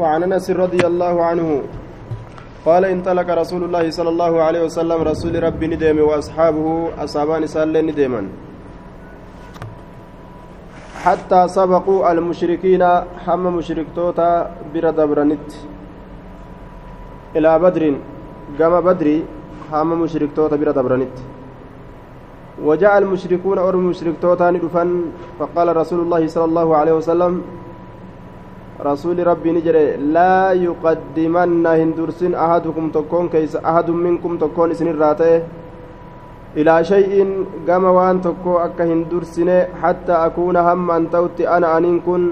وعن أنس رضي الله عنه قال انطلق رسول الله صلى الله عليه وسلم رسول ربي ندم وأصحابه اصحابان سالين ندما حتى سبقوا المشركين حم مشركتوتا بر دبرنت. إلى بدر قام بدري حم مشركتوتا بر دبرنت. وجاء المشركون أو المشركتوتا ندفن فقال رسول الله صلى الله عليه وسلم رسول ربي نجري لا يقدمن هندرسن أحدكم تكون كيس أحد منكم تكون سن الراتي. إلى شيء قام وان تكو أكا هندرسن حتى أكون هم أن توتي أنا أن كن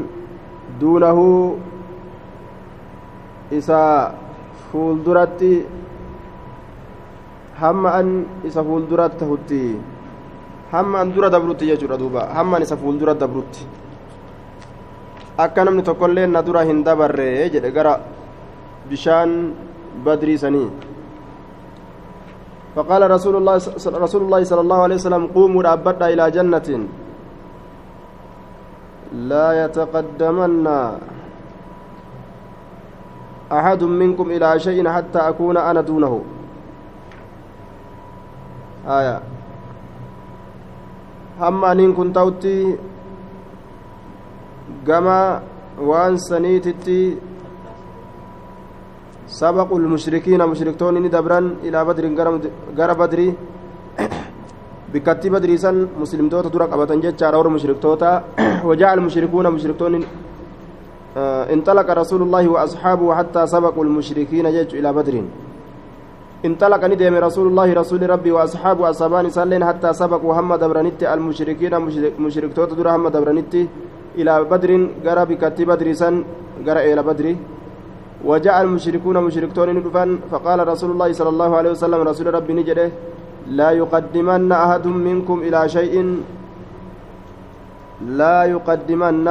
دونه. إسا فولدرتي هم أن إسا فولدرت تهتي هم أن درة دبرتي يجور دوبا. هم أن إسا فولدرت دبرتي akka namni tokkollee na dura hin dabarre jedhe gara bishaan badrii sanii فقال رسول الله رسول الله صلى الله عليه وسلم قوموا لأبدا إلى جنة لا يتقدمن أحد منكم إلى شيء حتى أكون أنا دونه آية هم أن كنت gama waan saniititti sabaqu lmushrikiina mushriktoonni ni dabran ilaa badrin gara badrii bikkatti badrii san muslimtoota dura qabatan jechaadha warra mushriktoota وجاء المشركون مشركون انطلق رسول الله وأصحابه حتى سبقوا المشركين جيش إلى بدر انطلق ندم رسول الله رسول ربي وأصحابه أصحابان سالين حتى سبقوا هم دبرنت المشركين مشركتوت در هم إلى بدر قرى بكتي بدر سن قرى إلى بدر وجاء المشركون مشركتون ندفن فقال رسول الله صلى الله عليه وسلم رسول ربي نجده لا يقدمن أحد منكم إلى شيء. لا يقدمن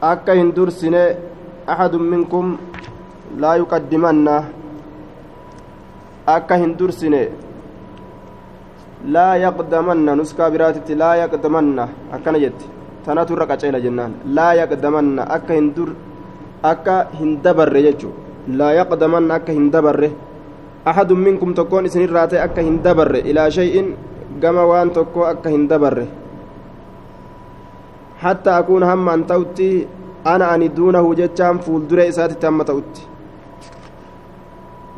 akka hin dursine ahadun minkum laa yuqaddimanna akka hin dursine laa yaqdamanna nuskaa biraatitti laa yaqdamanna akkana jetti tanatu irra qaceela jennaan laa yaqdamanna akka hin dur akka hin dabarre jechuu laa yaqdamanna akka hin dabarre axadun minkum tokkoon isinirraa ta'e akka hin dabarre ilaa shay'in gama waan tokkoo akka hin dabarre hatta akuuna hamma an ta'utti ana ani duunahu jechaan fuuldure isaatitti hamma ta'utti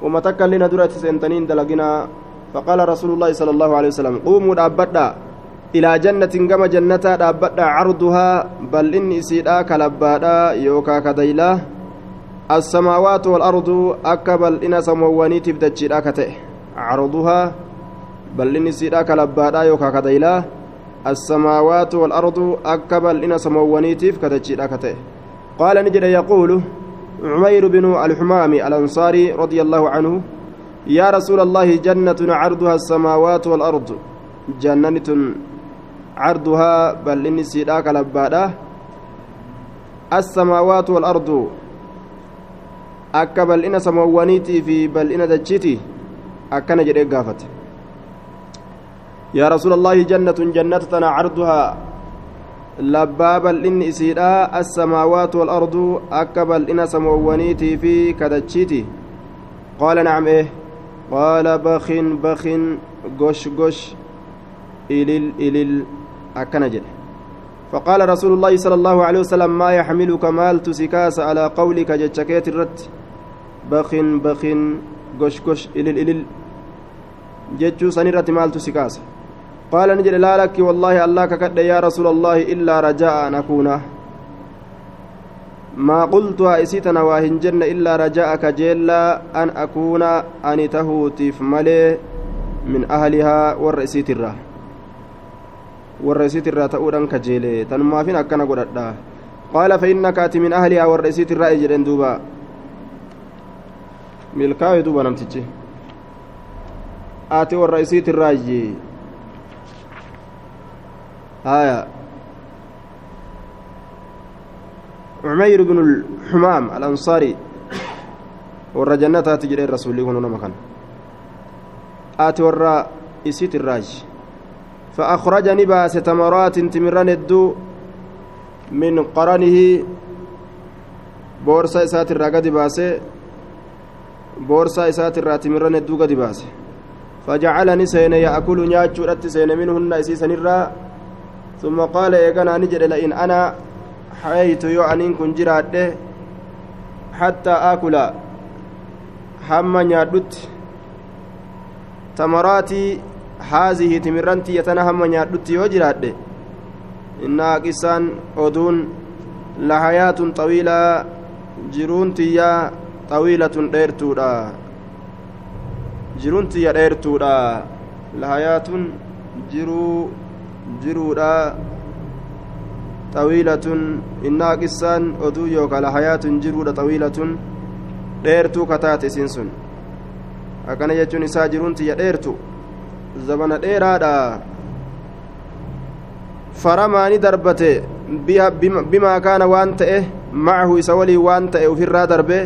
uma takka illina dura itti seentaniin dalaginaa فقال رسول الله صلى الله عليه وسلم قوموا دابدا إلى جنة كما جنة دابدا عرضها بل إني سيدا كلبادا يوكا كديلا السماوات والأرض أكبل إن سمواني تبدأ كته عرضها بل إني سيدا كلبادا يوكا كديلا السماوات والأرض أكبل إن سمواني كته. قال نجد يقول عمير بن الحمام الأنصاري رضي الله عنه يا رسول الله جنة عرضها السماوات والأرض جنة عرضها بل إني سيداك لبادا السماوات والأرض akka bal'ina samawwaniitii fi bal'ina dachiiti akkana jedhee gaafate yaa rasuula allaahi jannatun jannata tana carduhaa labbaa bal'inni isiidha assamaawaatu walardu akka bal'ina samawwaniitii fi kadachiiti qaala nacam eh قال بخ بخ غش غش إلل إلل أكنجل فقال رسول الله صلى الله عليه وسلم ما يحملك مال تسكاس على قولك جتشكيت الرت. بخ بخ غش غش إلل إلل جتشو سنرت مال تسكاس. قال نجل لا لك والله الله ككد يا رسول الله إلا رجاء نكون ما قلتها إسيتنا واهن جنة إلا رجاءك جيلا أن أكون أن تهوتيف ملي من أهلها والرئيسيت الرا. والرئيسيت الرا تؤرن كجيلي. تنما فين أكنا قدرتا قال فإنك أتي من أهلها والرئيسيت الرا إجرين دوبا. ملكاوي دوبا نمتجي. آتي والرئيسيت الراجي آية. عمير بن الحمام الأنصاري ورا جنة تجري الرسول هنا مكان آتي ورا إسيت الراج فأخرجني باس تمرات تمران الدو من قرنه boorsaa isaatirraa gadi baasee boorsaa isaatirraa timirran hedduu gadi baase fajacalani seene yaakulu nyaachuudhatti seene minhunna isiisanirraa ثم قال إيقنا نجد لئن أنا حييت يو أنين كن جرادة حتى آكل. هم نيادت تمراتي هذه تمرنتي يتنا هم نيادت يو جرادة إنها قسان أدون لحياة طويلة جرونتي طويلة ديرتودا. جرونتي ديرتودا. لحياة جرو jiruudha xawiilatun innaa qissaan oduu yookaan lahayaatun jiruudha xawiilatun dheertuu kataate isiin sun akkana jechuun isaa jiruun tiyya dheertu zabana dheeraadha faramaani darbate bimaa kaana waan ta'e macahu isa waliin waan ta'e ufirraa darbe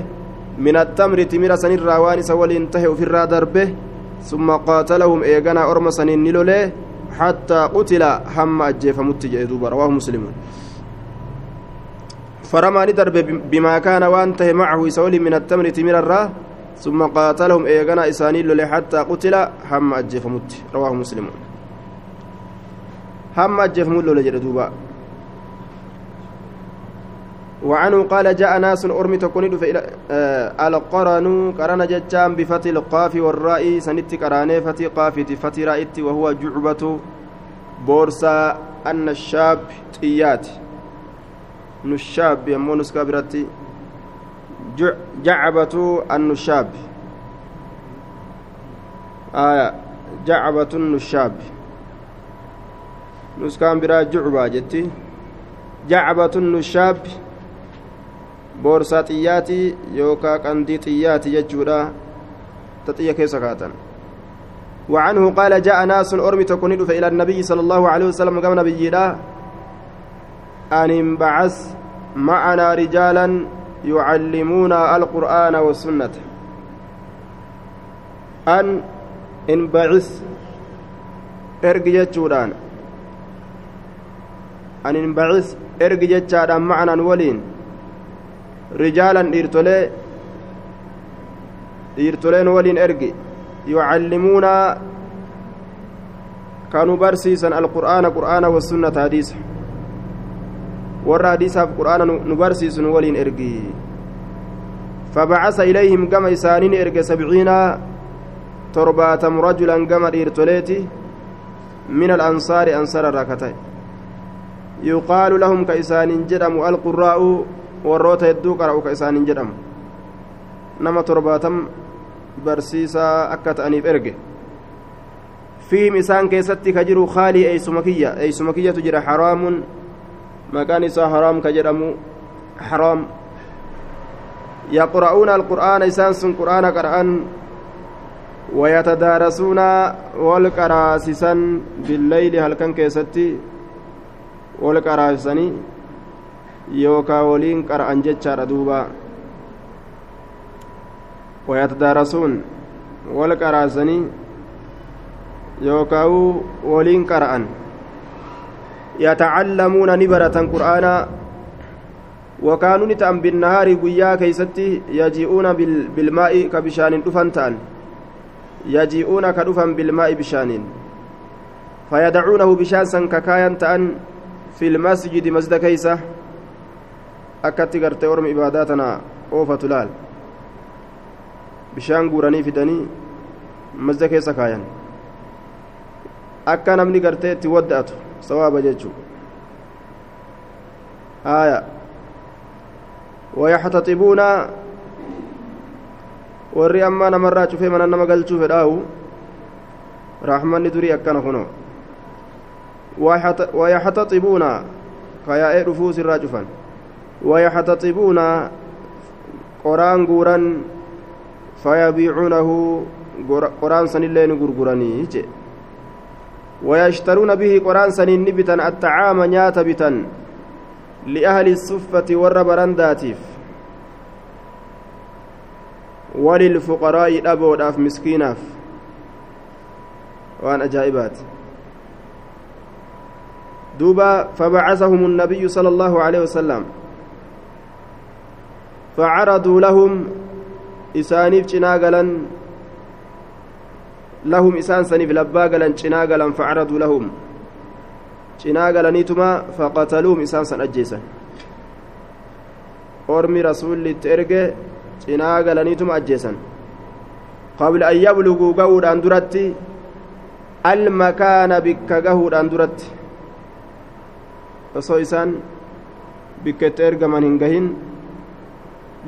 min attamri timira sanirraa waan isa waliin tahe ufirraa darbe summa qaatalahum eeganaa orma saniin ni lolee حتى قتل هم أجيفمت جئدوب رواه مسلم. فرمى ندرب بما كان وانته معه يسولي من التمر تمر الراه ثم قاتلهم إيغانا إسانيل حتى قتل هم أجيفمت رواه مسلم. هم أجيفمت لجئدوبا وعنه قال جاء ناس أرمي تكون إلى آه القرن قرن جتان بفتي القاف والراء سنت قراني فتي قافتي فتي رائتي وهو جعبة بورصة أن الشاب تيات. نشاب يمو نسكا براتي. جعبة النشاب آية جعبة النشاب نسكان برا جعبة جتي. جعبة النشاب boorsaa xiyyaatii yookaa qandii xiyyaati jechuudha ta xiyya keessa kaatan وعنه قال جاء ناس أرمي تكون إلى النبي صلى الله عليه وسلم قام نبي أن انبعث معنا رجالا يعلمونا القرآن والسنة أن انبعث ergi jechuudhaan an inbacis ergi jechaadhaan macanaan waliin rijaalan dhiirtolee dhiirtoleen waliin ergi yucallimuuna kanu barsiisan alqur'aana qur'aana wasunnata hadiisa warra hadiisaaf qur'aana nu barsiisun waliin ergi فبعث إليهم كما إسانين إرق سبعين ترباتم رجلا كما إرتوليتي من الأنصار أنصار الركتين يقال لهم كإسان جدم القراء warroota hedduu qara'u ka isaaniin jedhamu nama torbaatam barsiisaa akka ta'aniif erge fiihim isaan keessatti ka jiru khaalii eeysuma kiyya eeysuma kiyyatu jira haraamun maqaan isaa haraam ka jedhamu haraam yaqra'uuna alqur'aana isaan sun qur'aana qara'an ويتدارسون والقراسسا بالليل هل كان كيستي والقراسسني yookaa waliin qara'an jechaadha duuba wayatadaarasuun wal qaraasanii yookaa waliin qara'an yatacallamuuna ni baratan qur'aana وكانوا نتأم بالنهار قيا كيستي يجيئون بالماء كبشان دفن تأن يجيئون كدفن بالماء بشان فيدعونه بشان سنككايا تأن في المسجد مسجد كيسه akkatti gartee orma ibaadaa tana oofatu laal bishaan guuranii fidanii masda keessa kaayan akka namni gartee itti wadda'atu sawaaba jechuu haya wayaxtaxibuuna warri ammaa namarraa cufee mana nama galchuu fedhaawu raaxmanni durii akkana kuno wayaxtaxibuuna kayaa'ee dhufuus irraa cufan ويحتطبون قرآن غوران فيبيعونه قرآن سن اللين غرغراني ويشترون به قرآن سن نبتا الطعام نيات بتا لأهل الصفة والربرنداتيف. وللفقراء أبو داف مسكيناف. وان أجائبات دوبا فبعثهم النبي صلى الله عليه وسلم. فعرضوا لهم إسانيف جناغلا لهم إسان سنيف لباغلا جناغلا فعرضوا لهم. جناغلنيتما فقتلوهم إسان سن أجيسا أرمي رسول لترجع جناغلنيتما أجيسا قبل أن يبلغوا قود أن درتي المكان بك قهود أن درتي. osoo isaan bikka itti ergaman hin gahin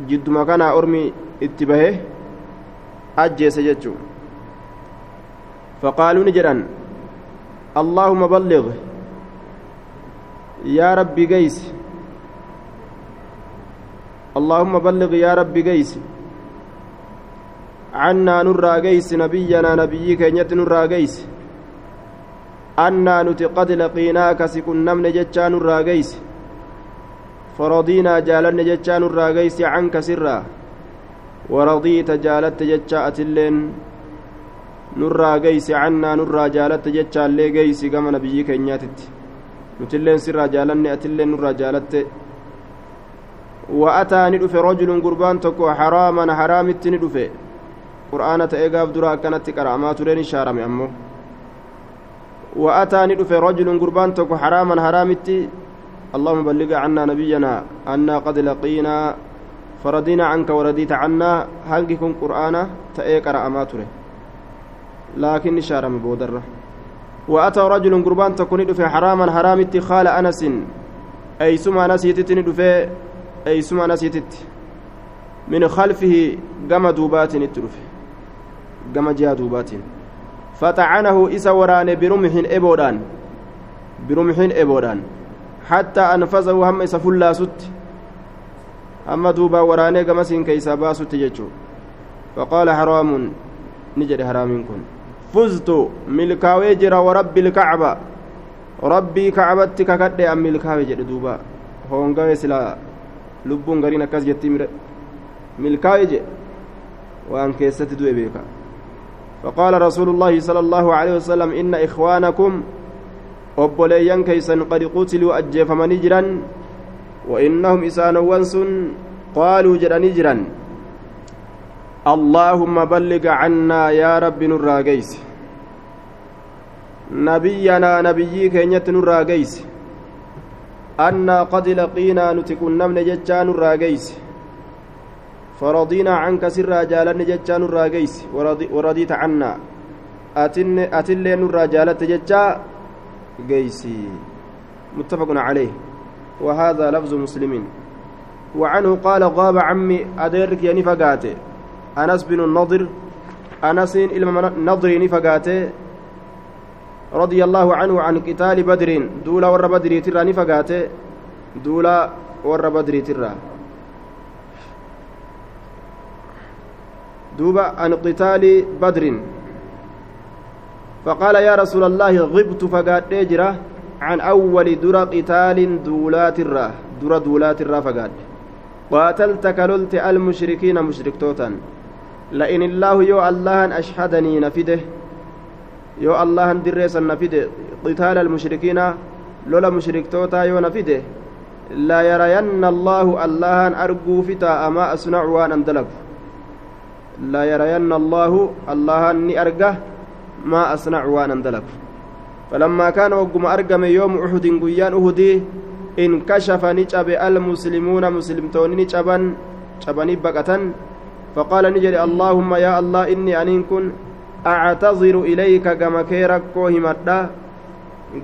jidduma kanaa ormi itti bahe ajjeese jechuu faqaaluu ni jedhan allaahuma balliq yaa rabbi geysi allaahumma balliq yaa rabbi geysi cannaa nurraa geysi nabiyyanaa nabiyyii keenyatti nurraa geysi annaa nuti qad laqiinaaka si qunnamne jechaa nurraa geysi faradiinaa jaalanne jechaa nurraa geysi canka sirraa waradiita jaalatte jechaa atilleen nurraa geysi cannaa nurraa jaalatte jechaallee geysi gama nabiyyii keenyaatitti nutilleen sirraa jaalanne atilleen nurraa jaalatte وأتى ندف رجل قربان تكو حراما حرامت ندف قرآن تأيقاف درا كانت كرامات لين شارم أمه وأتى ندف رجل قربان تكو حراما حرامتي اللهم بلغ عنا نبينا أنا قد لقينا فردينا عنك ورديت عنا. هنجكم قرآنا تأيقرأ أماتره لكن شارم بودرة وأتى رجل قربان تكون ندف حراما حرامتي خال أنس. أي سما نسيتت ندف أي سما نسيتت من خلفه قم دوبات نترف قم جها دوبات. فطعنه إسا وراني برمح إبودان. برمح إبودان. حتى أنفذه هم إسا فلا ست. أما دوبا وراني قمسين كيسا باسط ججو فقال حرام نجد حرام كن. فزت ملكاوي جرا ورب الكعبة. ربي كعبتك كدي أم ملكاوي جد دوبا. هونغاوي سلا لبون غرين أكاس جتي ملكاوي جد وأن كيست دوي بيكا فقال رسول الله صلى الله عليه وسلم إن إخوانكم obboleeyyan keeysan qad qutiluu ajjeefamanii jiran وإنهم إسانوان سن قالوا جراني جران اللهم بلغ عنا يا رب نراغيس نبينا نبيي كينيت نراغيس أنا قد لقينا نتكن نمن ججا نراغيس فرضينا عنك سر جالن ججا نراغيس ورديت عنا أتن أتلي نرى جالت ججا قيسي متفق عليه. وهذا لفظ مسلم. وعنه قال غاب عمي أديرك يعني فقاته أنس بن النضر أنس إلما نضر نفقاته. رضي الله عنه عن قتال بدر دولا ور بدر ترى نفقاته. دولا ور بدر ترى. دوبا عن قتال بدر. فقال يا رسول الله غبت فقاد جرا عن أول در قتال دولات الرا در دولات الرا فقاد قاتلت كللت المشركين مشرك توتا. لئن الله يو الله أشهدني نفده يو الله دريسا نفده قتال المشركين لولا مشرك توتا يو نفده لا يرين الله الله أرجو فتا أما أصنع وأن أندلق لا يرين الله الله أني أرجه ما أصنع وأنا اندلق فلما كان وقم أرقم يوم أحد قيان أهدي انكشف نجاب المسلمون مسلمتون نجابا جبني بقة فقال نجري اللهم يا الله إني أن كن أعتذر إليك كما كيرك همدا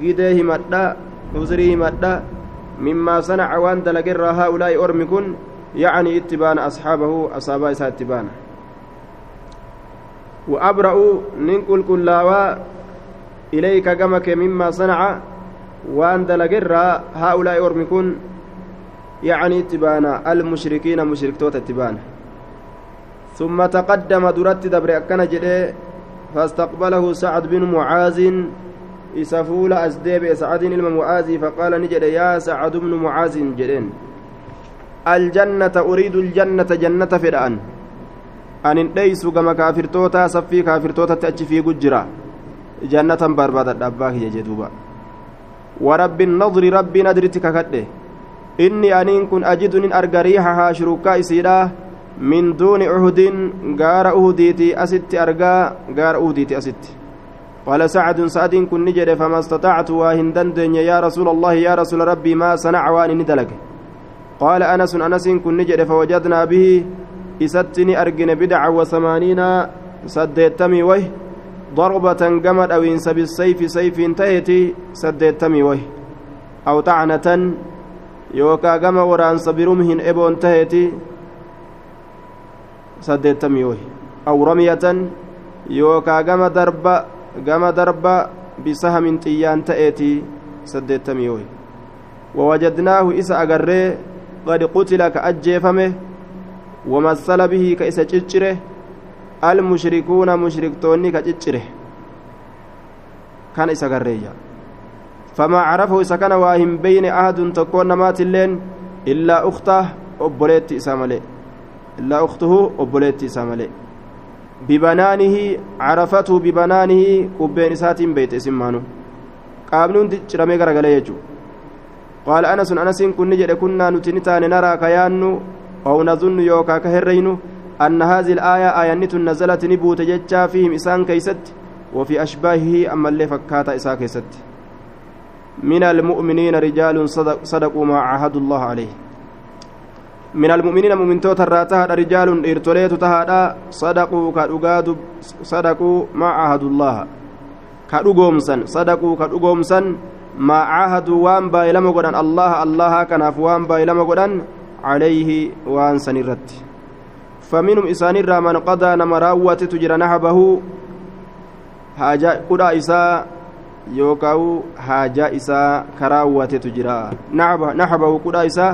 جده همدا نزري همدا مما صنع وأن دلقر هؤلاء أرمكن. يعني اتبان أصحابه أصحاب اتبانه وأبرأ ننقل كلاوا إليك كمك مما صنع وأن دلقر هؤلاء أرمكون يعني اتبانا المشركين مشرك توت اتبانا. ثم تقدم درت دبر أكن جده فاستقبله سعد بن معاذ إسفول أزديب سعد المعاذ فقال نجد يا سعد بن معاذ جدين الجنة أريد الجنة جنة فرعان anin dheeysu gama kaafirtootaa saffii kaafirtootatti achi fiigu jira jannatan barbaadadha abbaa kiyya jee duuba warabbi nadri rabbii nadritti kakadhe inni aniin kun ajidu nin arga riihahaa shurukaa isiidha min duuni uhudin gaara uhudiiti asitti argaa gaara uhudiiti asitti قال سعد سعد كن نجد فما استطعت واهن دندن يا رسول الله يا رسول ربي ما صنع وان ندلك قال أنس أنس كن نجد فوجدنا به إستني أرجن بدع وثمانين سديتمي ويه ضربة جمد أو إنس بالسيف سيف تأتي سديتمي ويه أو طعنة يوكا جما وران صبرمهن إبون تأتي سديتمي ويه أو رمية يوكا جما درب جما درب بسهم طيان تأتي سديتمي ويه ومثل به كإسا تشجره المشركون مشركتوني كتشره كان إسا قرية فما عرفه إسا كان واهم بين أحد تكون مات اللين إلا أخته أبوليت إسامالي إلا أخته أبوليت إسامالي ببنانه عرفته ببنانه قبين إسات بيت anasun anasiin kun ni jedhe kunnaa nuti ni taane naraa ka yaannu أو نظن يوكا كهرين أن هذه الآية آية نزلت نبوت جتشا فيهم إسان كيست وفي أشباهه أما اللي فكاتا إسا كيست. من المؤمنين رجال صدق صدقوا ما عاهدوا الله عليه. من المؤمنين مؤمن توتر رجال إرتوليت تهادا صدقوا كأغاد صدقوا ما عاهدوا الله. كأغومسا صدقوا كأغومسا ما عاهدوا وان بايلما قدان الله الله كناف وان بايلما قدان عليه وان سنرت. فمنهم إسان من قضى نما راوة تجرى نحبه حاجة قدا إساء يوكاو حاجة إساء كراوة تجرى. نحبه قدا إساء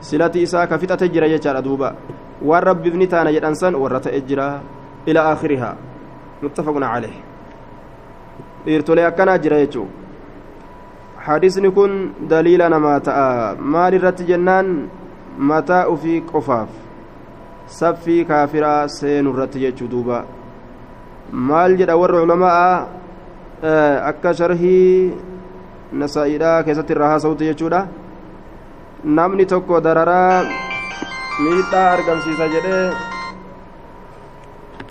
سلتي إساء كفتة تجرى يجار دوبا. والرب ابن تانا يدنسان ورت إجرى إلى آخرها. متفق عليه. dhiirtolee akkanaa jira jechuun hadisni kun daliila namaa ta'a maal irratti mataa ufii qofaaf saffii kaafiraa seenu irratti jechuu duuba maal jedha warra ulamaa akka sharhii nasaa'iidhaa keessatti irraa haasa'utti jechuudha namni tokko dararaa miidhaa argamsiisa jedhee